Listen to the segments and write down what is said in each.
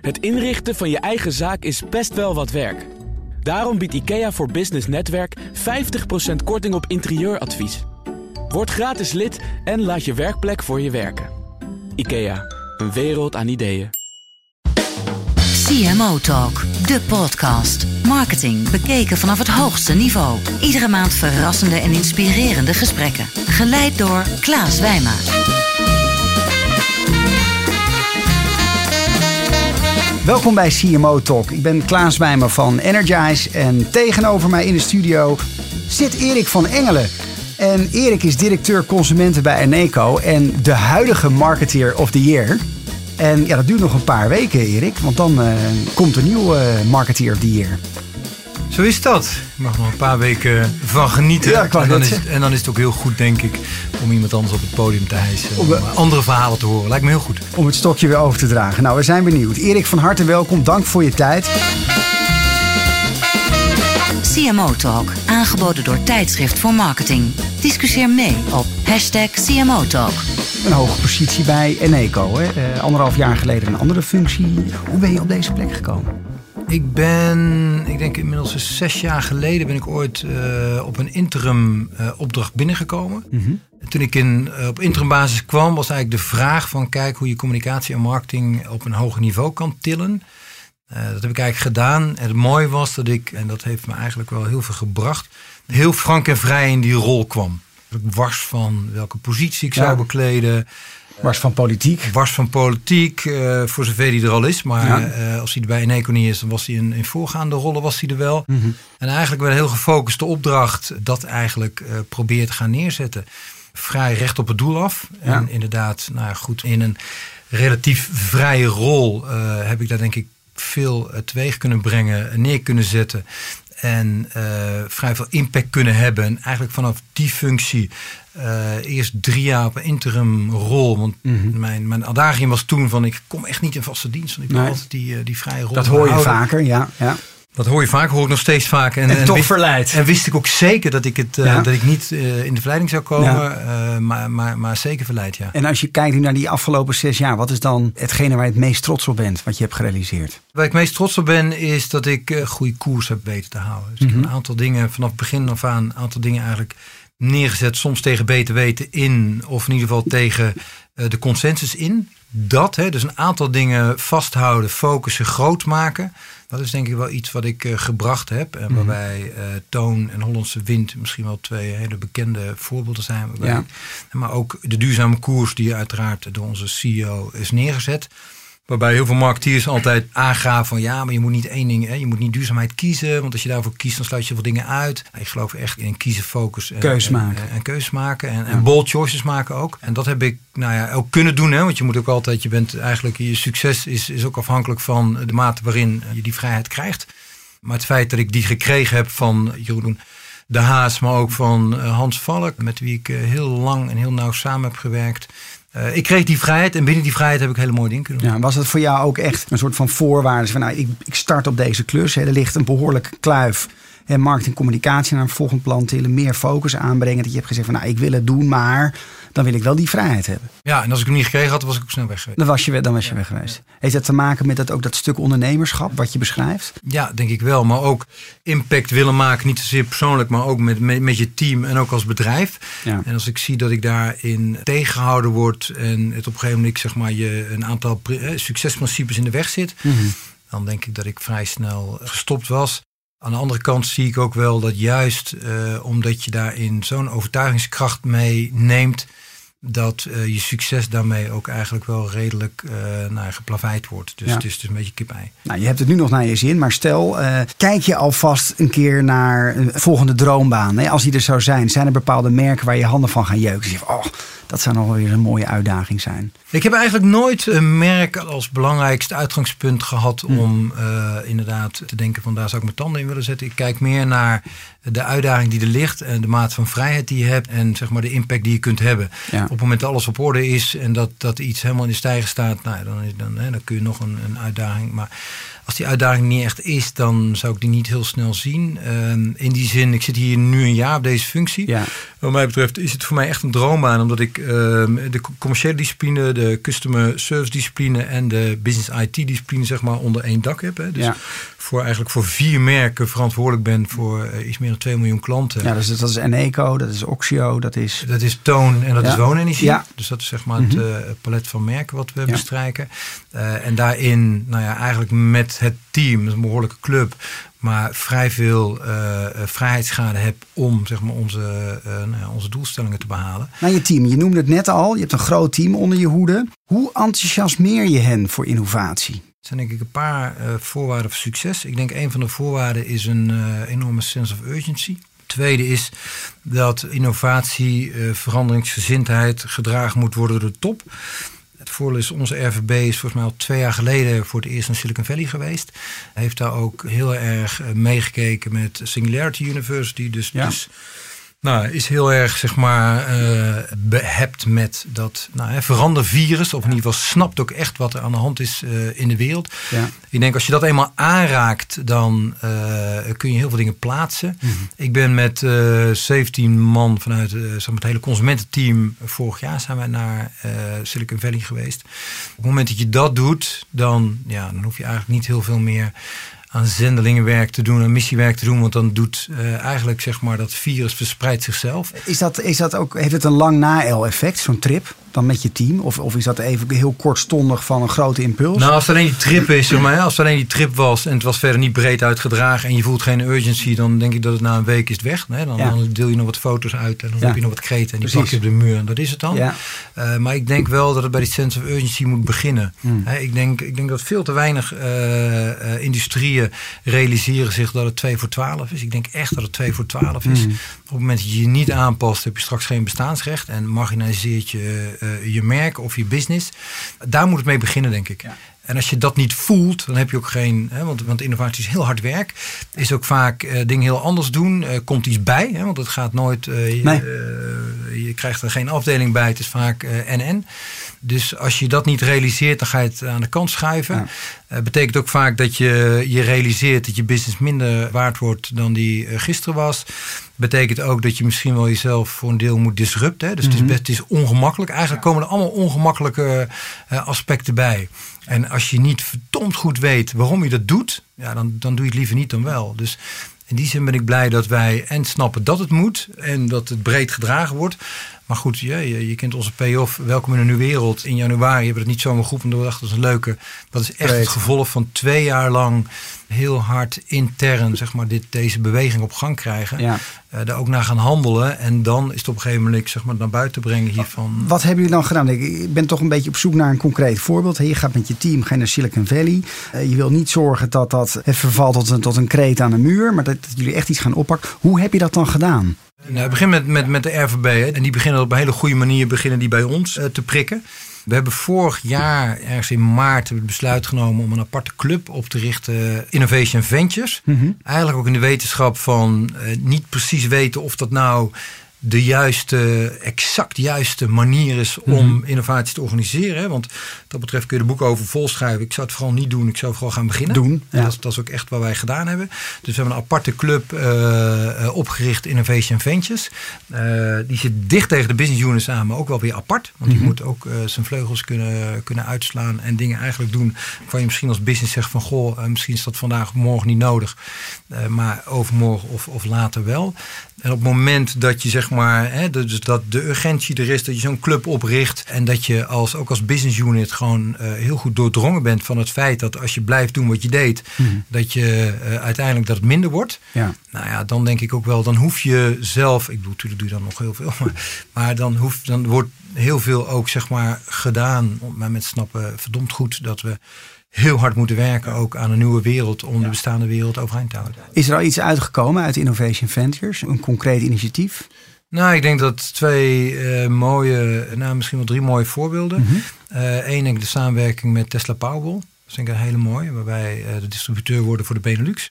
Het inrichten van je eigen zaak is best wel wat werk. Daarom biedt IKEA voor Business Netwerk 50% korting op interieuradvies. Word gratis lid en laat je werkplek voor je werken. IKEA, een wereld aan ideeën. CMO Talk, de podcast. Marketing bekeken vanaf het hoogste niveau. Iedere maand verrassende en inspirerende gesprekken. Geleid door Klaas Wijma. Welkom bij CMO Talk. Ik ben Klaas Wijmer van Energize en tegenover mij in de studio zit Erik van Engelen. En Erik is directeur consumenten bij Eneco en de huidige marketeer of the year. En ja, dat duurt nog een paar weken, Erik, want dan uh, komt een nieuwe uh, marketeer of the year. Zo is dat. Je mag nog een paar weken van genieten. Ja, en, dan is het, en dan is het ook heel goed, denk ik, om iemand anders op het podium te hijsen. Om, Om, andere verhalen te horen. Lijkt me heel goed. Om het stokje weer over te dragen. Nou, we zijn benieuwd. Erik, van harte welkom. Dank voor je tijd. CMO Talk, aangeboden door Tijdschrift voor Marketing. Discussieer mee op hashtag CMO Talk. Een hoge positie bij Eneco. Hè? Uh, anderhalf jaar geleden een andere functie. Hoe ben je op deze plek gekomen? Ik ben, ik denk inmiddels zes jaar geleden ben ik ooit uh, op een interim uh, opdracht binnengekomen. Mm -hmm. Toen ik in, uh, op interim basis kwam was eigenlijk de vraag van kijk hoe je communicatie en marketing op een hoger niveau kan tillen. dat heb ik eigenlijk gedaan. En het mooie was dat ik, en dat heeft me eigenlijk wel heel veel gebracht, heel frank en vrij in die rol kwam. Wars van welke positie ik ja. zou bekleden. Wars van politiek. Wars van politiek, uh, voor zover die er al is. Maar ja. uh, als hij er bij een economie is, dan was hij in, in voorgaande rollen was hij er wel. Mm -hmm. En eigenlijk met een heel gefocuste opdracht dat eigenlijk uh, probeert te gaan neerzetten. Vrij recht op het doel af. Ja. En inderdaad, nou goed, in een relatief vrije rol heb ik daar denk ik veel teweeg kunnen brengen, neer kunnen zetten en uh, vrij veel impact kunnen hebben. En eigenlijk vanaf die functie uh, eerst drie jaar op een interim rol. Want mm -hmm. mijn, mijn adagium was toen van ik kom echt niet in vaste dienst. Want ik wil nee. altijd die, uh, die vrije rol Dat hoor je houden. vaker, ja. ja. Dat hoor je vaak, hoor ik nog steeds vaak. En, en, en toch wist, verleid. En wist ik ook zeker dat ik, het, ja. uh, dat ik niet uh, in de verleiding zou komen, ja. uh, maar, maar, maar zeker verleid, ja. En als je kijkt naar die afgelopen zes jaar, wat is dan hetgene waar je het meest trots op bent, wat je hebt gerealiseerd? Waar ik meest trots op ben, is dat ik goede koers heb weten te houden. Dus mm -hmm. ik heb een aantal dingen, vanaf het begin af aan, een aantal dingen eigenlijk neergezet, soms tegen beter weten in, of in ieder geval tegen de consensus in. Dat, hè, dus een aantal dingen vasthouden, focussen, groot maken. Dat is denk ik wel iets wat ik uh, gebracht heb. En waarbij uh, Toon en Hollandse Wind misschien wel twee hele bekende voorbeelden zijn. Ja. Ik, maar ook de duurzame koers die uiteraard door onze CEO is neergezet. Waarbij heel veel marketeers altijd aangaven van ja, maar je moet niet één ding, hè, je moet niet duurzaamheid kiezen. Want als je daarvoor kiest, dan sluit je veel dingen uit. Ik geloof echt in kiezen, focus en keus maken. En, en, en keus maken. En, ja. en bold choices maken ook. En dat heb ik nou ja, ook kunnen doen. Hè, want je moet ook altijd, je bent eigenlijk, je succes is, is ook afhankelijk van de mate waarin je die vrijheid krijgt. Maar het feit dat ik die gekregen heb van Jeroen de Haas, maar ook van Hans Valk, met wie ik heel lang en heel nauw samen heb gewerkt. Uh, ik kreeg die vrijheid en binnen die vrijheid heb ik hele mooie dingen kunnen doen. Ja, was het voor jou ook echt een soort van voorwaarde? Van, nou, ik, ik start op deze klus. Hè, er ligt een behoorlijke kluif. En marketing communicatie naar een volgend plan tillen. Meer focus aanbrengen. Dat je hebt gezegd van nou, ik wil het doen, maar dan wil ik wel die vrijheid hebben. Ja, en als ik hem niet gekregen had, was ik ook snel weg geweest. Dan was je, dan was je ja, weg geweest. Ja. Heeft dat te maken met dat, ook dat stuk ondernemerschap wat je beschrijft? Ja, denk ik wel. Maar ook impact willen maken, niet zozeer persoonlijk, maar ook met, met, met je team en ook als bedrijf. Ja. En als ik zie dat ik daarin tegengehouden word en het op een gegeven moment zeg maar, je een aantal eh, succesprincipes in de weg zit, Mhm. mm -hmm. dan denk ik dat ik vrij snel gestopt was. Aan de andere kant zie ik ook wel dat juist uh, omdat je daarin zo'n overtuigingskracht mee neemt, dat uh, je succes daarmee ook eigenlijk wel redelijk uh, nou, geplaveid wordt. Dus Ja. het is dus een beetje kip-ei. Nou, je hebt het nu nog naar je zin, maar stel, eh, kijk je alvast een keer naar een volgende droombaan. Hè? Als die er zou zijn, zijn er bepaalde merken waar je handen van gaan jeuken. Dus je zegt, oh, dat zou nog wel weer een mooie uitdaging zijn. Ik heb eigenlijk nooit een merk als belangrijkste uitgangspunt gehad Hmm. om uh, inderdaad te denken van daar zou ik mijn tanden in willen zetten. Ik kijk meer naar de uitdaging die er ligt en de mate van vrijheid die je hebt en zeg maar de impact die je kunt hebben. Ja. Op het moment dat alles op orde is en dat, dat iets helemaal in de stijger staat, nou, dan, is, dan, hè, dan kun je nog een, een uitdaging. Maar als die uitdaging niet echt is, dan zou ik die niet heel snel zien. Ehm, in die zin, ik zit hier nu een jaar op deze functie. Ja. Wat mij betreft is het voor mij echt een droombaan, omdat ik ehm, de commerciële discipline, de customer service discipline en de business IT discipline zeg maar onder één dak heb. Hè. Dus Ja. voor eigenlijk voor vier merken verantwoordelijk ben voor eh, iets meer dan 2 miljoen klanten. Ja, dus dat is Eneco, dat is Oxio, dat is... Dat is toon en dat Ja. is woonenergie. Ja. Dus dat is zeg maar het Mhm. eh, palet van merken wat we bestrijken. Eh, en daarin, nou ja, eigenlijk met het team, een behoorlijke club, maar vrij veel eh, vrijheidsgraden heb om zeg maar, onze, eh, nou ja, onze doelstellingen te behalen. Nou, je team, je noemde het net al, je hebt een groot team onder je hoede. Hoe enthousiasmeer je hen voor innovatie? Er zijn denk ik een paar voorwaarden voor succes. Ik denk een van de voorwaarden is een enorme sense of urgency. Tweede is dat innovatie, veranderingsgezindheid gedragen moet worden door de top. Het voordeel is, onze RVB is volgens mij al twee jaar geleden voor het eerst in Silicon Valley geweest. Heeft daar ook heel erg eh, meegekeken met Singularity University. Dus, Ja. dus nou, is heel erg zeg maar eh, behept met dat nou, hè, verandervirus. Of in ieder geval snapt ook echt wat er aan de hand is eh, in de wereld. Ja. Ik denk als je dat eenmaal aanraakt, dan eh, kun je heel veel dingen plaatsen. Mhm. Ik ben met eh 17 man vanuit zeg maar, het hele consumententeam. Vorig jaar zijn wij naar Silicon Valley geweest. Op het moment dat je dat doet, dan, ja, dan hoef je eigenlijk niet heel veel meer aan zendelingenwerk te doen, aan missiewerk te doen. Want dan doet eh, eigenlijk zeg maar dat virus verspreidt zichzelf. Is dat, is dat ook, heeft het een lang na-el-effect, zo'n trip, dan met je team? Of, of is dat even heel kortstondig van een grote impuls? Nou, als het alleen die trip is, zeg maar, als het alleen die trip was en het was verder niet breed uitgedragen en je voelt geen urgency, dan denk ik dat het na een week is het weg. Hè? Dan, Ja. dan deel je nog wat foto's uit en dan Ja. heb je nog wat kreten en die Precies. je op de muur en dat is het dan. Ja. Eh, maar ik denk wel dat het bij die sense of urgency moet beginnen. Hmm. Hè, ik, denk, ik denk dat veel te weinig eh, eh, industrieën realiseren zich dat het 2 voor 12 is. Ik denk echt dat het 2 voor 12 is. Hmm. Op het moment dat je je niet aanpast, heb je straks geen bestaansrecht en marginaliseert je eh, je merk of je business. Daar moet het mee beginnen, denk ik. Ja. En als je dat niet voelt, dan heb je ook geen. Hè, want, want innovatie is heel hard werk. Is ook vaak eh, dingen heel anders doen. Eh, komt iets bij. Hè, want het gaat nooit. je, Nee. je krijgt er geen afdeling bij. Het is vaak eh, en-en. Dus als je dat niet realiseert, dan ga je het aan de kant schuiven. Ja. Eh, betekent ook vaak dat je je realiseert dat je business minder waard wordt dan die eh, gisteren was. Betekent ook dat je misschien wel jezelf voor een deel moet disrupten. Hè? Dus het, is best, het is ongemakkelijk. Eigenlijk komen er allemaal ongemakkelijke eh, aspecten bij. En als je niet verdomd goed weet waarom je dat doet, ja, dan, dan doe je het liever niet dan wel. Dus in die zin ben ik blij dat wij en snappen dat het moet en dat het breed gedragen wordt. Maar goed, je, je, kent onze payoff. Welkom in een nieuwe wereld. In januari hebben we het niet zomaar geroepen. We dachten dat is een leuke. Dat is echt het gevolg van twee jaar lang heel hard intern zeg maar, dit, deze beweging op gang krijgen. Ja. Eh, daar ook naar gaan handelen. En dan is het op een gegeven moment zeg maar, naar buiten brengen hiervan. Wat hebben jullie dan gedaan? Ik- ben toch een beetje op zoek naar een concreet voorbeeld. Je gaat met je team ga je naar Silicon Valley. Eh, Je wil niet zorgen dat dat vervalt tot een, tot een kreet aan de muur. Maar dat, dat jullie echt iets gaan oppakken. Hoe heb je dat dan gedaan? Nou, het begint met, met, met de RVB. Hè. En die beginnen op een hele goede manier beginnen die bij ons eh, te prikken. We hebben vorig jaar, ergens in maart, het besluit genomen om een aparte club op te richten. Innovation Ventures. Eigenlijk ook in de wetenschap van eh, niet precies weten of dat nou de juiste, exact juiste manier is om innovatie te organiseren. Hè. Want dat betreft kun je de boeken over volschrijven. Ik zou het vooral niet doen. Ik zou vooral gaan beginnen. Doen, ja. Dat, is, dat is ook echt wat wij gedaan hebben. Dus we hebben een aparte club eh, eh, opgericht, Innovation Ventures. Eh, die zit dicht tegen de business units aan, maar ook wel weer apart. Want die moet ook zijn vleugels kunnen, kunnen uitslaan en dingen eigenlijk doen. Waar je misschien als business zegt van goh, misschien is dat vandaag of morgen niet nodig. Maar overmorgen of, of later wel. En op het moment dat je zeg maar, hè, dus dat de urgentie er is, dat je zo'n club opricht en dat je als, ook als business unit gewoon eh, heel goed doordrongen bent van het feit dat als je blijft doen wat je deed, dat je eh, uiteindelijk dat het minder wordt. Ja. Nou ja, dan denk ik ook wel, dan hoef je zelf, ik bedoel, natuurlijk doe je dan nog heel veel, maar, maar dan, hoef, dan wordt heel veel ook zeg maar gedaan. Maar mensen snappen verdomd goed dat we heel hard moeten werken ook aan een nieuwe wereld om de bestaande wereld overeind te houden. Is er al iets uitgekomen uit Innovation Ventures? Een concreet initiatief? Nou, ik denk dat twee eh, mooie, nou misschien wel drie mooie voorbeelden. Eén, denk ik de samenwerking met Tesla Powerball. Dat vind ik een hele mooie, waarbij eh, de distributeur worden voor de Benelux.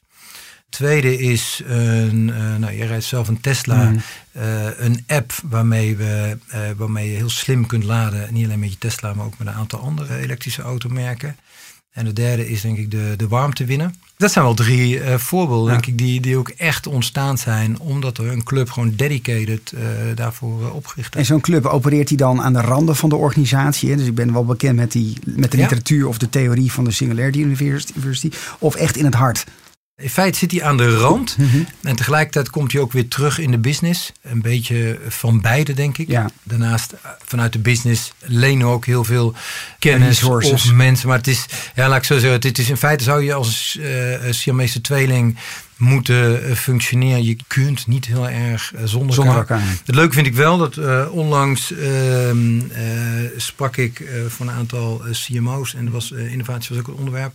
Tweede is, een, eh, nou, je rijdt zelf een Tesla, eh, een app waarmee, we, eh, waarmee je heel slim kunt laden. Niet alleen met je Tesla, maar ook met een aantal andere elektrische automerken. En de derde is denk ik de, de warmte winnen. Dat zijn wel drie uh, voorbeelden, denk ik, die, die ook echt ontstaan zijn. Omdat er een club gewoon dedicated uh, daarvoor uh, opgericht is. En zo'n club opereert die dan aan de randen van de organisatie? Hè? Dus ik ben wel bekend met, die, met de literatuur of de theorie van de Singularity University. Of echt in het hart? In feite zit hij aan de rand. Mhm. En tegelijkertijd komt hij ook weer terug in de business. Een beetje van beide, denk ik. Ja. Daarnaast, eh, vanuit de business lenen we ook heel veel kennis of mensen. Maar het is, ja, laat ik zo zeggen, het is in feite zou je als uh, Siamese tweeling moeten uh, functioneren. Je kunt niet heel erg zonder, zonder elkaar. Het leuke vind ik wel dat uh, onlangs ehm, sprak ik voor een aantal CMO's en was, innovatie was ook een onderwerp.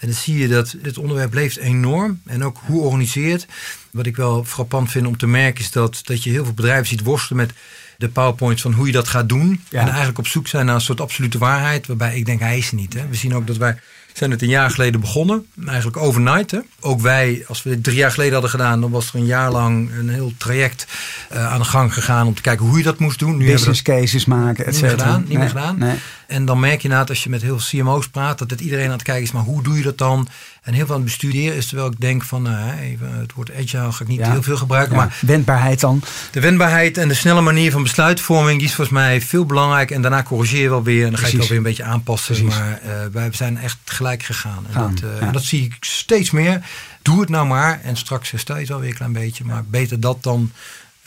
En dan zie je dat dit onderwerp leeft enorm. En ook hoe organiseert. Wat ik wel frappant vind om te merken is dat, dat je heel veel bedrijven ziet worstelen met de powerpoints van hoe je dat gaat doen. En eigenlijk op zoek zijn naar een soort absolute waarheid. Waarbij ik denk, hij is er niet. Hè. We zien ook dat wij zijn het een jaar geleden begonnen. Eigenlijk overnight. Hè. Ook wij, als we dit drie jaar geleden hadden gedaan, dan was er een jaar lang een heel traject uh, aan de gang gegaan om te kijken hoe je dat moest doen. Nu Business we cases maken, et cetera. Niet meer gedaan. Niet meer gedaan. Nee. En dan merk je inderdaad als je met heel veel CMO's praat, dat het iedereen aan het kijken is, maar hoe doe je dat dan? En heel veel aan het bestuderen is terwijl ik denk van, uh, even, het woord agile ga ik niet heel veel gebruiken. Ja. Maar wendbaarheid dan? De wendbaarheid en de snelle manier van besluitvorming, die is volgens mij veel belangrijk. En daarna corrigeer je wel weer en dan ga je het wel weer een beetje aanpassen. Precies. Maar uh, wij zijn echt gelijk gegaan. En, dat, uh, en dat zie ik steeds meer. Doe het nou maar en straks herstel je het wel weer een klein beetje. Maar beter dat dan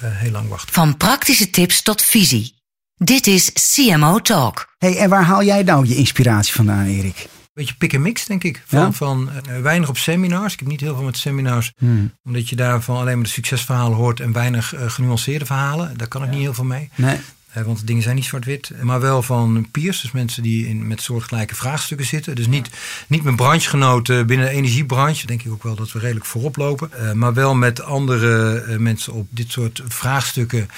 heel lang wachten. Van praktische tips tot visie. Dit is CMO Talk. Hey, en waar haal jij nou je inspiratie vandaan, Erik? Beetje pick en mix, denk ik. Van, ja? van uh, weinig op seminars. Ik heb niet heel veel met seminars. Hmm. Omdat je daarvan alleen maar de succesverhalen hoort en weinig uh, genuanceerde verhalen. Daar kan ik ja. niet heel veel mee. Nee. Uh, want de dingen zijn niet zwart-wit. Maar wel van peers. Dus mensen die in, met soortgelijke vraagstukken zitten. Dus niet, niet met branchegenoten binnen de energiebranche. Denk ik ook wel dat we redelijk voorop lopen. maar wel met andere mensen op dit soort vraagstukken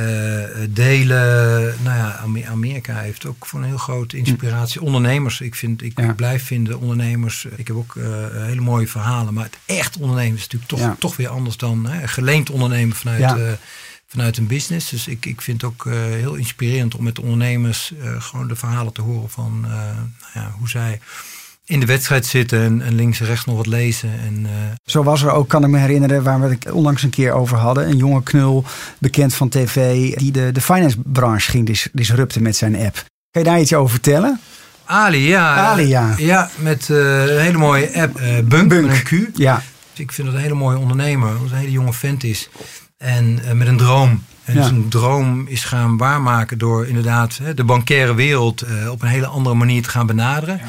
uh, delen. Nou ja, Amerika heeft ook voor een heel grote inspiratie. Ondernemers, ik, vind, ik ja. blijf vinden ondernemers. Ik heb ook uh, hele mooie verhalen. Maar het echt ondernemen is natuurlijk toch, ja. toch weer anders dan hè, geleend ondernemen vanuit, ja. uh, vanuit een business. Dus ik, ik vind het ook heel inspirerend om met ondernemers gewoon de verhalen te horen van nou hoe zij in de wedstrijd zitten en, en, links en rechts nog wat lezen. En, uh... Zo was er ook, kan ik me herinneren, waar we het onlangs een keer over hadden. Een jonge knul, bekend van tv, die de, de finance branche ging dis, disrupten met zijn app. Kan je daar iets over vertellen? Ali, ja. Ali, ja. Ja, met uh, een hele mooie app, uh, Bunk, Bunk, met een Q. Ja. Ik vind dat een hele mooie ondernemer, dat een hele jonge vent is. En met een droom. En ja. zijn droom is gaan waarmaken door inderdaad de bankaire wereld op een hele andere manier te gaan benaderen. Ja.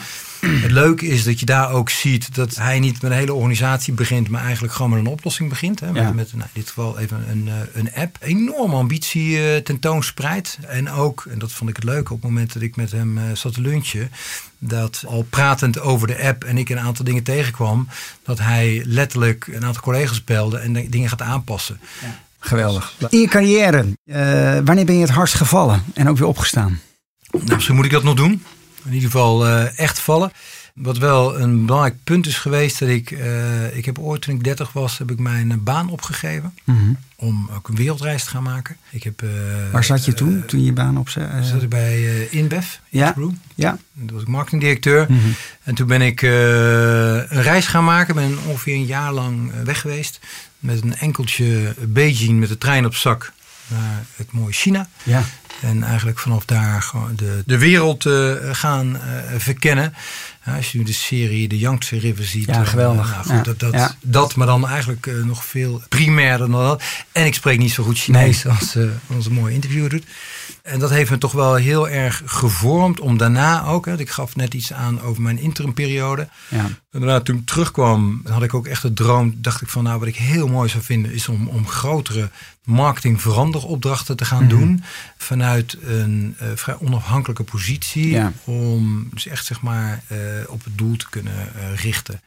Het leuke is dat je daar ook ziet dat hij niet met een hele organisatie begint, maar eigenlijk gewoon met een oplossing begint. Hè? Met, ja. met nou, in dit geval even een, een app. Enorme ambitie uh, tentoonspreidt. En ook, en dat vond ik het leuke op het moment dat ik met hem uh, zat te lunchen, dat al pratend over de app en ik een aantal dingen tegenkwam, dat hij letterlijk een aantal collega's belde en dingen gaat aanpassen. Ja. Geweldig. In je carrière, uh, wanneer ben je het hardst gevallen en ook weer opgestaan? Nou, misschien moet ik dat nog doen in ieder geval uh, echt vallen. Wat wel een belangrijk punt is geweest, dat ik, uh, ik heb ooit toen ik 30 was, heb ik mijn baan opgegeven. Mm -hmm. Om ook een wereldreis te gaan maken. Ik heb, uh, Waar zat je toen, toen je je baan opzette? zat ik bij InBev, ja. ja. Toen was ik marketingdirecteur. Mm -hmm. En toen ben ik een reis gaan maken. Ben ongeveer een jaar lang weg geweest. Met een enkeltje Beijing met de trein op zak naar het mooie China. Ja. En eigenlijk vanaf daar gewoon de, de wereld uh, gaan uh, verkennen. Ja, als je nu de serie The Yangtze River ziet. Ja, geweldig. Nou, goed, ja. Dat, dat, ja. dat, maar dan eigenlijk uh, nog veel primairder dan dat. En ik spreek niet zo goed Chinees nee. als onze mooie interviewer doet. En dat heeft me toch wel heel erg gevormd om daarna ook, hè, ik gaf net iets aan over mijn interimperiode. Ja. En daarna toen ik terugkwam, had ik ook echt de droom, dacht ik van nou wat ik heel mooi zou vinden is om, om grotere marketing veranderopdrachten te gaan mm -hmm. doen vanuit een uh, vrij onafhankelijke positie ja. om dus echt zeg maar uh, op het doel te kunnen uh, richten.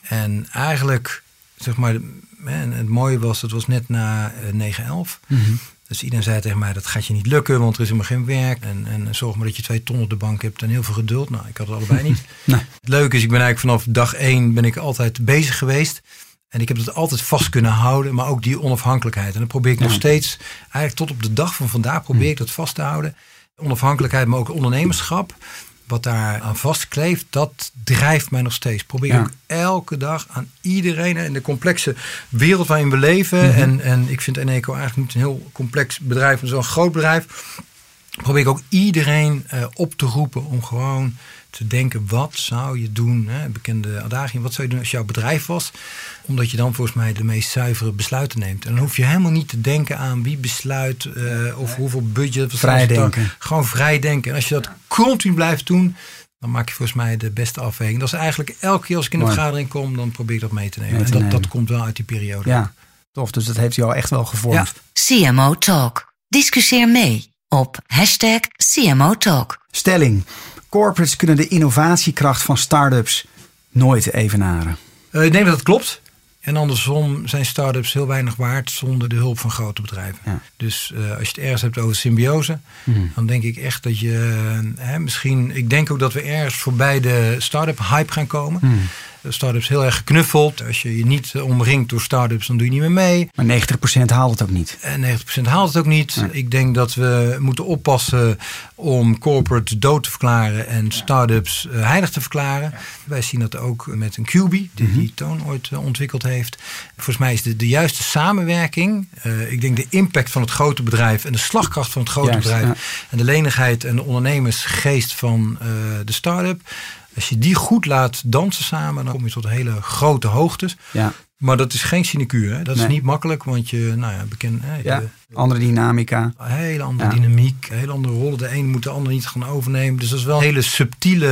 En eigenlijk zeg maar, en het mooie was, het was net na 9-11. Mm -hmm. Dus iedereen zei tegen mij, dat gaat je niet lukken, want er is helemaal geen werk. En, en zorg maar dat je twee ton op de bank hebt en heel veel geduld. Nou, ik had het allebei niet. nee. Het leuke is, ik ben eigenlijk vanaf dag één ben ik altijd bezig geweest. En ik heb het altijd vast kunnen houden, maar ook die onafhankelijkheid. En dat probeer ik ja. nog steeds, eigenlijk tot op de dag van vandaag probeer ik dat vast te houden. Onafhankelijkheid, maar ook ondernemerschap. Wat daar aan vastkleeft, dat drijft mij nog steeds. Probeer Ja. ook elke dag aan iedereen in de complexe wereld waarin we leven. Mhm. en, en ik vind Eneco eigenlijk niet een heel complex bedrijf, maar zo'n groot bedrijf. Probeer ik ook iedereen eh, op te roepen om gewoon te denken: wat zou je doen? Hè? Bekende adagium, wat zou je doen als jouw bedrijf was? Omdat je dan volgens mij de meest zuivere besluiten neemt. En dan hoef je helemaal niet te denken aan wie besluit eh, of hoeveel budget. Vrij denken. Gewoon vrij denken. En als je dat continu blijft doen, dan maak je volgens mij de beste afweging. Dat is eigenlijk elke keer als ik in de Mooi. vergadering kom, dan probeer ik dat mee te nemen. Mee te en dat, nemen. dat komt wel uit die periode. Ja, tof. Dus dat heeft jou echt wel gevormd. Ja. CMO Talk. Discussieer mee op hashtag CMO Talk. Stelling. Corporates kunnen de innovatiekracht van start-ups nooit evenaren. Ik denk dat het klopt. En andersom zijn start-ups heel weinig waard zonder de hulp van grote bedrijven. Ja. Dus eh, als je het ergens hebt over symbiose, dan denk ik echt dat je eh, hè, misschien. Ik denk ook dat we ergens voorbij de start-up hype gaan komen. De start-ups heel erg geknuffeld. Als je je niet eh, omringt door start-ups, dan doe je niet meer mee. Maar 90% haalt het ook niet. En 90% haalt het ook niet. Ik denk dat we moeten oppassen om corporate dood te verklaren en start-ups eh, heilig te verklaren. Wij zien dat ook met een QB, die die Toon ooit eh, ontwikkeld heeft. Volgens mij is de, de juiste samenwerking. eh, ik denk de impact van het grote bedrijf en de slagkracht van het grote Juist, bedrijf. ja. En de lenigheid en de ondernemersgeest van eh, de start-up. Als je die goed laat dansen samen, dan kom je tot hele grote hoogtes. Ja, Maar dat is geen sinecure. Hè? Dat Nee. is niet makkelijk, want je, nou ja, bekend, hè, ja. de- andere dynamica. hele andere Ja. dynamiek, hele andere rollen. De een moet de ander niet gaan overnemen. Dus dat is wel een hele subtiele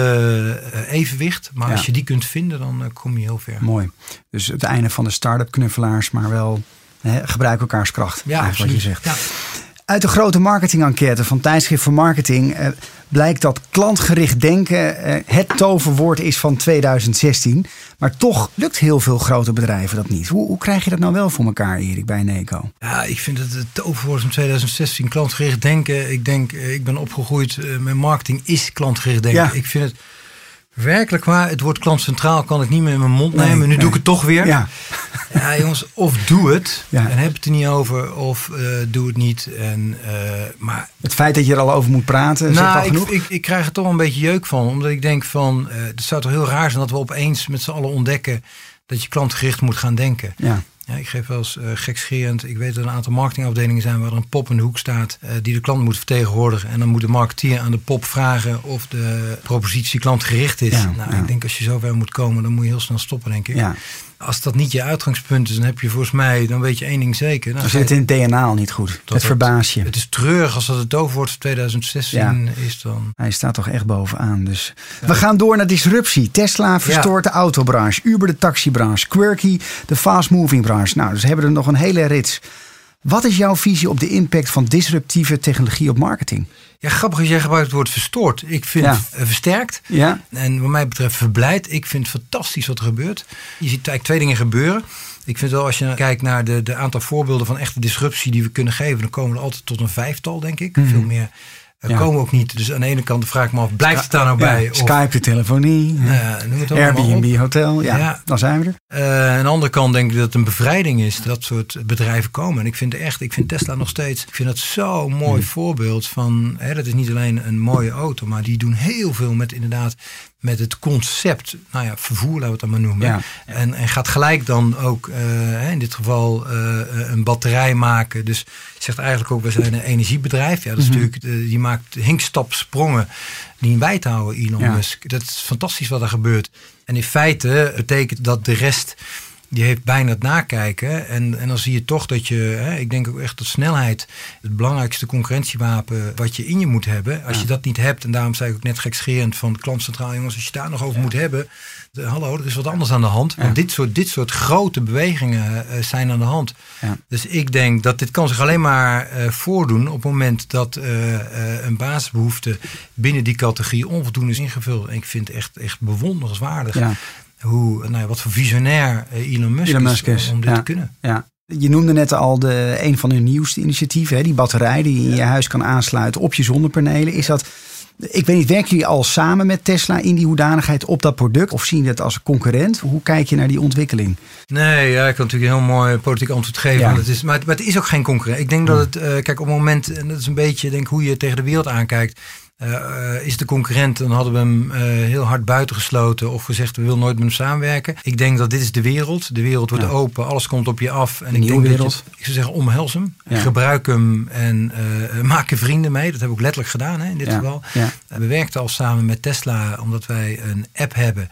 eh, evenwicht. Maar Ja. als je die kunt vinden, dan eh, kom je heel ver. Mooi. Dus het einde van de start-up knuffelaars, maar wel hè, gebruik elkaars kracht. Ja, eigenlijk wat je absoluut. zegt. Ja. Uit de grote marketingenquête van Tijdschrift voor Marketing eh, blijkt dat klantgericht denken eh, het toverwoord is van 2016. Maar toch lukt heel veel grote bedrijven dat niet. Hoe, hoe krijg je dat nou wel voor elkaar, Erik, bij Neco? Ja, ik vind het het toverwoord van 2016 klantgericht denken. Ik denk, eh, ik ben opgegroeid met marketing is klantgericht denken. Ja. Ik vind het werkelijk waar. Het woord klantcentraal kan ik niet meer in mijn mond Nee, nemen. Nu nee. doe ik het toch weer. Ja, Ja, jongens, of doe het Ja. en heb het er niet over, of eh, doe het niet. En, eh, maar het feit dat je er al over moet praten, zegt al nou, genoeg. ik, ik, ik krijg er toch een beetje jeuk van. Omdat ik denk van, eh het zou toch heel raar zijn dat we opeens met z'n allen ontdekken dat je klantgericht moet gaan denken. ja. Ja, ik geef wel eens uh, gekscherend. Ik weet dat er een aantal marketingafdelingen zijn waar er een pop in de hoek staat eh, die de klant moet vertegenwoordigen. En dan moet de marketeer aan de pop vragen of de propositie klantgericht is. Ja, nou, ja. ik denk als je zover moet komen, dan moet je heel snel stoppen, denk ik. Ja. Als dat niet je uitgangspunt is, dan heb je volgens mij, dan weet je één ding zeker. Dan zit het in het DNA al niet goed. het dat- verbaast je. Het is treurig als dat het toverwoord van 2016 is dan. Hij staat toch echt bovenaan. Dus. We gaan door naar disruptie. Tesla verstoort de autobranche. Uber de taxibranche. Quirky de fast-moving branche. Nou, dus we hebben er nog een hele rits. Wat is jouw visie op de impact van disruptieve technologie op marketing? Ja, grappig is, jij gebruikt het woord verstoord. Ik vind Ja. eh, versterkt. Ja, En wat mij betreft verblijd. Ik vind het fantastisch wat er gebeurt. Je ziet eigenlijk twee dingen gebeuren. Ik vind wel, als je kijkt naar de, de aantal voorbeelden van echte disruptie die we kunnen geven, dan komen we altijd tot een vijftal, denk ik. Veel meer Mhm. Ja. komen ook niet. Dus aan de ene kant vraag ik me af, blijft het daar nou bij? ja, Of, Skype de telefonie. eh. Airbnb hotel. Ja, dan zijn we er. Eh, aan de andere kant denk ik dat het een bevrijding is dat dat soort bedrijven komen. En ik vind echt, ik vind Tesla nog steeds, ik vind dat zo'n mooi Hmm. voorbeeld van, hè, dat is niet alleen een mooie auto, maar die doen heel veel met inderdaad, met het concept, nou ja, vervoer laten we het dan maar noemen. Ja. En, en gaat gelijk dan ook, eh, in dit geval, eh, een batterij maken. Dus zegt eigenlijk ook, we zijn een energiebedrijf. Ja, dat Mhm. is natuurlijk, eh, die maakt hinkstapsprongen die in bij te houden, Elon Ja. Musk. Dat is fantastisch wat er gebeurt. En in feite betekent dat de rest die heeft bijna het nakijken. En, en dan zie je toch dat je, hè, ik denk ook echt dat snelheid het belangrijkste concurrentiewapen wat je in je moet hebben. Als je dat niet hebt, en daarom zei ik ook net gekscherend van klantcentraal, jongens, als je daar nog over moet hebben. De, hallo, er is wat anders aan de hand. Want dit soort, dit soort grote bewegingen eh, zijn aan de hand. Dus ik denk dat dit kan zich alleen maar eh, voordoen op het moment dat eh, een basisbehoefte binnen die categorie onvoldoende is ingevuld. En ik vind het echt, echt bewonderenswaardig. Hoe, nou ja, wat voor visionair eh, Elon Musk, Elon is, Musk is, om, om dit ja. te kunnen. Ja. Je noemde net al de, een van hun nieuwste initiatieven, hè, die batterij die je in je huis kan aansluiten op je zonnepanelen. Is dat, ik weet niet, werken jullie al samen met Tesla in die hoedanigheid op dat product? Of zien je het als een concurrent? Hoe kijk je naar die ontwikkeling? Nee, ja, ik kan natuurlijk een heel mooi politiek antwoord geven. Ja. Maar, het is, maar, het, maar het is ook geen concurrent. Ik denk dat het, eh, kijk, op het moment, en dat is een beetje denk, hoe je tegen de wereld aankijkt. Uh, is de concurrent, dan hadden we hem uh, heel hard buitengesloten of gezegd we willen nooit met hem samenwerken. Ik denk dat dit is de wereld. De wereld wordt open, alles komt op je af. En ik denk wereld. Dat je, ik zou zeggen, omhels hem, gebruik hem en uh, maak er vrienden mee. Dat hebben we ook letterlijk gedaan hè, in dit geval. we werkten al samen met Tesla omdat wij een app hebben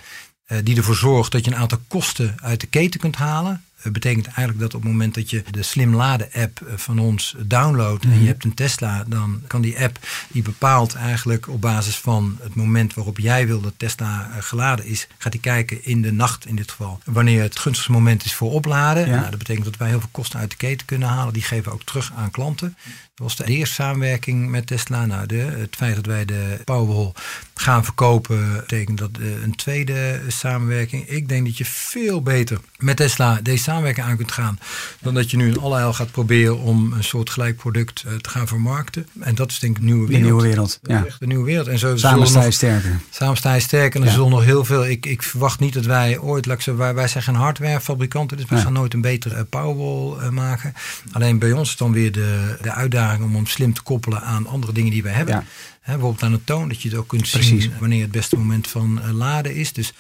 die ervoor zorgt dat je een aantal kosten uit de keten kunt halen. Dat betekent eigenlijk dat op het moment dat je de Slim Laden app eh, van ons downloadt en je mhm. hebt een Tesla, dan kan die app die bepaalt eigenlijk op basis van het moment waarop jij wil dat Tesla eh, geladen is, gaat hij kijken in de nacht in dit geval. Wanneer het gunstigste moment is voor opladen. Nou, dat betekent dat wij heel veel kosten uit de keten kunnen halen. Die geven we ook terug aan klanten. Dat was de eerste samenwerking met Tesla. Nou, de, het feit dat wij de Powerwall gaan verkopen, betekent dat een tweede samenwerking. Ik denk dat je veel beter met Tesla deze samenwerking aan kunt gaan. Dan dat je nu in allerijl gaat proberen om een soort gelijk product uh, te gaan vermarkten. En dat is denk ik een nieuwe wereld. De nieuwe wereld, ja. De nieuwe wereld. En zo samen sta je sterker. Samen sta je sterker. En er zullen nog heel veel. Ik, ik verwacht niet dat wij ooit, laat wij, wij zijn geen hardwarefabrikanten. Dus we gaan nooit een betere uh, Powerwall maken. Alleen bij ons is dan weer de, de uitdaging om hem slim te koppelen aan andere dingen die wij hebben. Ja. bijvoorbeeld aan een toon, dat je het ook kunt zien wanneer het beste moment van uh, laden is. Dus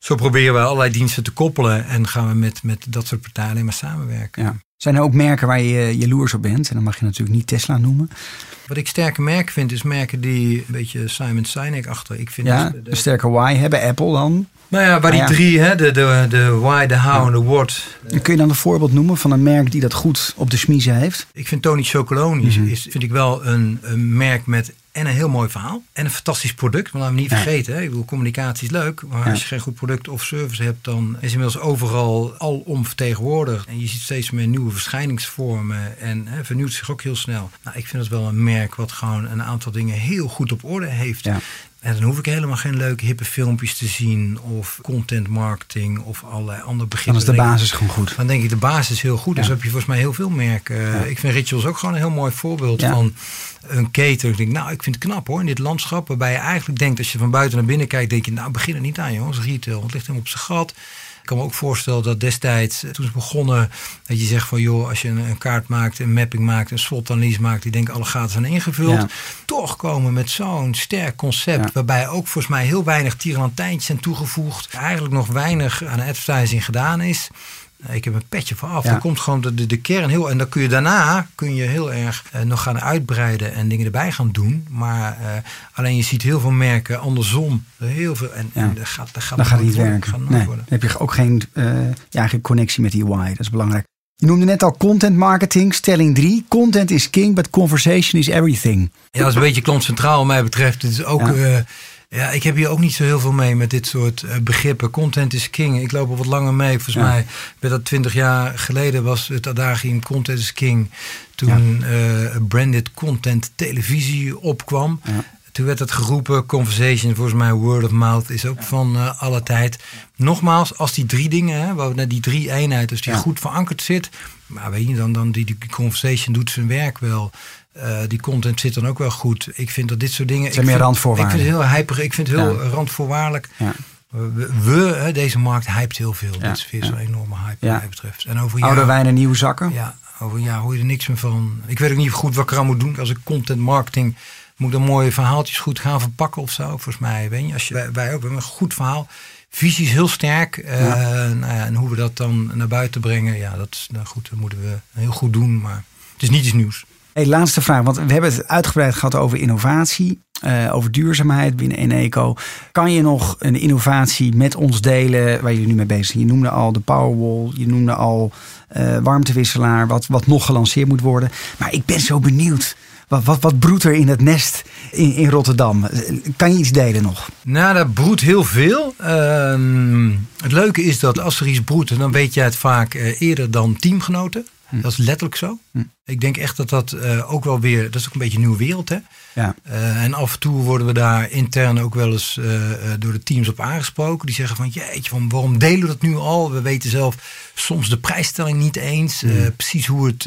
zo proberen we allerlei diensten te koppelen en gaan we met, met dat soort partijen alleen maar samenwerken. Ja. Zijn er ook merken waar je jaloers op bent? En dan mag je natuurlijk niet Tesla noemen. Wat ik sterke merken vind, is merken die een beetje Simon Sinek achter. Ik vind ja, de, sterke why hebben. Apple dan? Nou ja, waar die drie, hè, de, de, de why, de how en de what. kun je dan een voorbeeld noemen van een merk die dat goed op de smiezen heeft? Ik vind Tony Chocoloni mhm. is, vind ik wel een, een merk met en een heel mooi verhaal. En een fantastisch product. Maar laten we niet vergeten. Hè? Ik bedoel, communicatie is leuk. Maar als je geen goed product of service hebt, dan is inmiddels overal alom vertegenwoordigd. En je ziet steeds meer nieuwe verschijningsvormen. En hè, vernieuwt zich ook heel snel. Nou, ik vind het wel een merk wat gewoon een aantal dingen heel goed op orde heeft. Ja. En dan hoef ik helemaal geen leuke hippe filmpjes te zien of content marketing of allerlei andere begrippen. Dan is de basis gewoon goed. Dan denk ik de basis heel goed. Dus heb je volgens mij heel veel merken. Ik vind Rituals ook gewoon een heel mooi voorbeeld van een keten. Ik denk, nou, ik vind het knap hoor, in dit landschap. Waarbij je eigenlijk denkt, als je van buiten naar binnen kijkt, denk je, nou, begin er niet aan jongens, retail. Het ligt hem op zijn gat. Ik kan me ook voorstellen dat destijds, eh, toen ze begonnen, dat je zegt van joh, als je een, een kaart maakt, een mapping maakt, een slotanalyse maakt, die denken alle gaten zijn ingevuld. Toch komen met zo'n sterk concept, waarbij ook volgens mij heel weinig tierenlantijntjes zijn toegevoegd. Eigenlijk nog weinig aan advertising gedaan is. Ik heb een petje voor af. Ja. Dan komt gewoon de, de, kern heel. En dan kun je daarna kun je heel erg eh, nog gaan uitbreiden en dingen erbij gaan doen. Maar uh, alleen je ziet heel veel merken andersom. Heel veel. En, ja. en dat gaat, dat gaat, dat gaat niet werken. Nee, dan heb je ook geen, uh, ja, geen connectie met die why. Dat is belangrijk. Je noemde net al content marketing, stelling 3. Content is king, but conversation is everything. Ja, dat is een beetje klantcentraal wat mij betreft. Het is ook. Ja. Ja, ik heb hier ook niet zo heel veel mee met dit soort uh, begrippen. Content is king. Ik loop al wat langer mee. Volgens mij werd dat twintig jaar geleden was het adagium content is king. Toen uh, branded content televisie opkwam. Ja. Toen werd het geroepen, conversation, volgens mij word of mouth is ook van uh, alle tijd. Nogmaals, als die drie dingen, hè, waar we die drie eenheid, dus die goed verankerd zit, maar weet je, dan, dan die, die conversation doet zijn werk wel. Uh, die content zit dan ook wel goed. Ik vind dat dit soort dingen. Het zijn meer randvoorwaarden. Ik vind het heel hyper. Ik vind het heel randvoorwaardelijk. Ja. We, we, deze markt hypt heel veel. Ja. Dit is weer zo'n enorme hype wat mij betreft. En over Oude wijnen, nieuwe zakken. Ja, over een jaar hoor je er niks meer van. Ik weet ook niet goed wat ik eraan moet doen. Als ik content marketing moet dan mooie verhaaltjes goed gaan verpakken of zo. Volgens mij, weet je, als je, wij, wij ook hebben een goed verhaal. Visie is heel sterk. Uh, nou ja, en hoe we dat dan naar buiten brengen, ja, dat nou goed, dat moeten we heel goed doen. Maar het is niet iets nieuws. Hey, laatste vraag, want we hebben het uitgebreid gehad over innovatie, uh, over duurzaamheid binnen Eneco. Kan je nog een innovatie met ons delen waar jullie nu mee bezig zijn? Je noemde al de Powerwall, je noemde al uh, warmtewisselaar, wat, wat nog gelanceerd moet worden. Maar ik ben zo benieuwd. Wat, wat, wat broedt er in het nest in, in Rotterdam? Kan je iets delen nog? Nou, daar broedt heel veel. Uh, het leuke is dat als er iets broedt, dan weet je het vaak uh, eerder dan teamgenoten. Hm. Dat is letterlijk zo. Hm. Ik denk echt dat dat uh, ook wel weer, dat is ook een beetje een nieuwe wereld. Hè? Ja. Uh, en af en toe worden we daar intern ook wel eens uh, door de teams op aangesproken. Die zeggen van, jeetje, van, waarom delen we dat nu al? We weten zelf soms de prijsstelling niet eens. Hm. precies hoe het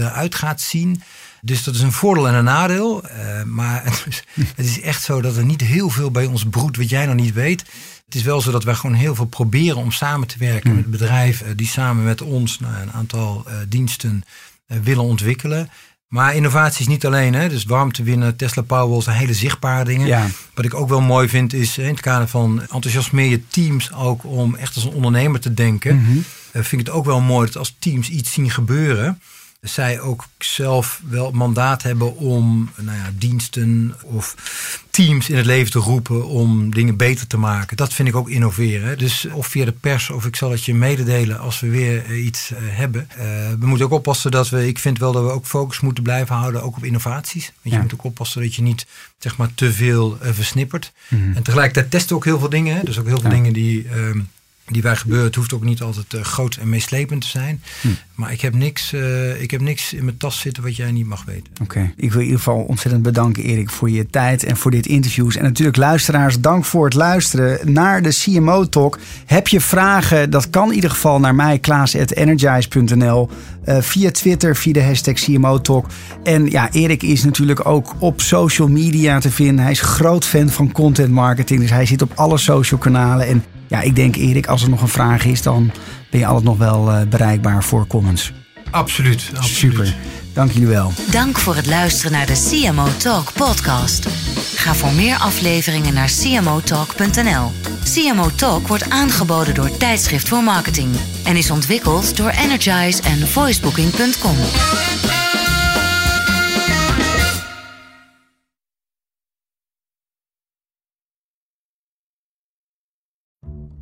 eruit gaat zien. Dus dat is een voordeel en een nadeel. maar het is, het is echt zo dat er niet heel veel bij ons broedt wat jij nog niet weet. Het is wel zo dat wij gewoon heel veel proberen om samen te werken met bedrijven die samen met ons nou, een aantal uh, diensten uh, willen ontwikkelen. Maar innovatie is niet alleen, hè? dus warmte winnen, Tesla Powerwall zijn hele zichtbare dingen. Ja. Wat ik ook wel mooi vind is in het kader van enthousiasmeer je teams ook om echt als een ondernemer te denken. Eh, vind ik het ook wel mooi dat als teams iets zien gebeuren, zij ook zelf wel mandaat hebben om nou ja, diensten of teams in het leven te roepen om dingen beter te maken. Dat vind ik ook innoveren. Dus of via de pers of ik zal het je mededelen als we weer eh, iets eh, hebben. Uh, we moeten ook oppassen dat we, ik vind wel dat we ook focus moeten blijven houden, ook op innovaties. Want je moet ook oppassen dat je niet zeg maar te veel eh, versnippert. Mhm. En tegelijkertijd testen we ook heel veel dingen. Hè? Dus ook heel veel Ja. dingen die, ehm, die wij gebeuren. Het hoeft ook niet altijd eh, groot en meeslepend te zijn. Hm. Maar ik heb, niks, eh, ik heb niks in mijn tas zitten wat jij niet mag weten. Oké, ik wil in ieder geval ontzettend bedanken, Erik, voor je tijd en voor dit interview. En natuurlijk, luisteraars, dank voor het luisteren naar de CMO Talk. Heb je vragen? Dat kan in ieder geval naar mij, klaas.energize.nl. eh, via Twitter, via de hashtag CMO Talk. En ja, Erik is natuurlijk ook op social media te vinden. Hij is groot fan van content marketing, dus hij zit op alle social kanalen. En ja, ik denk, Erik, als er nog een vraag is, dan ben je altijd nog wel eh, bereikbaar voor comments. Absoluut. absoluut. Super. Dank jullie wel. Dank voor het luisteren naar de CMO Talk podcast. Ga voor meer afleveringen naar cmotalk.nl. CMO Talk wordt aangeboden door Tijdschrift voor Marketing en is ontwikkeld door Energize en voicebooking.com.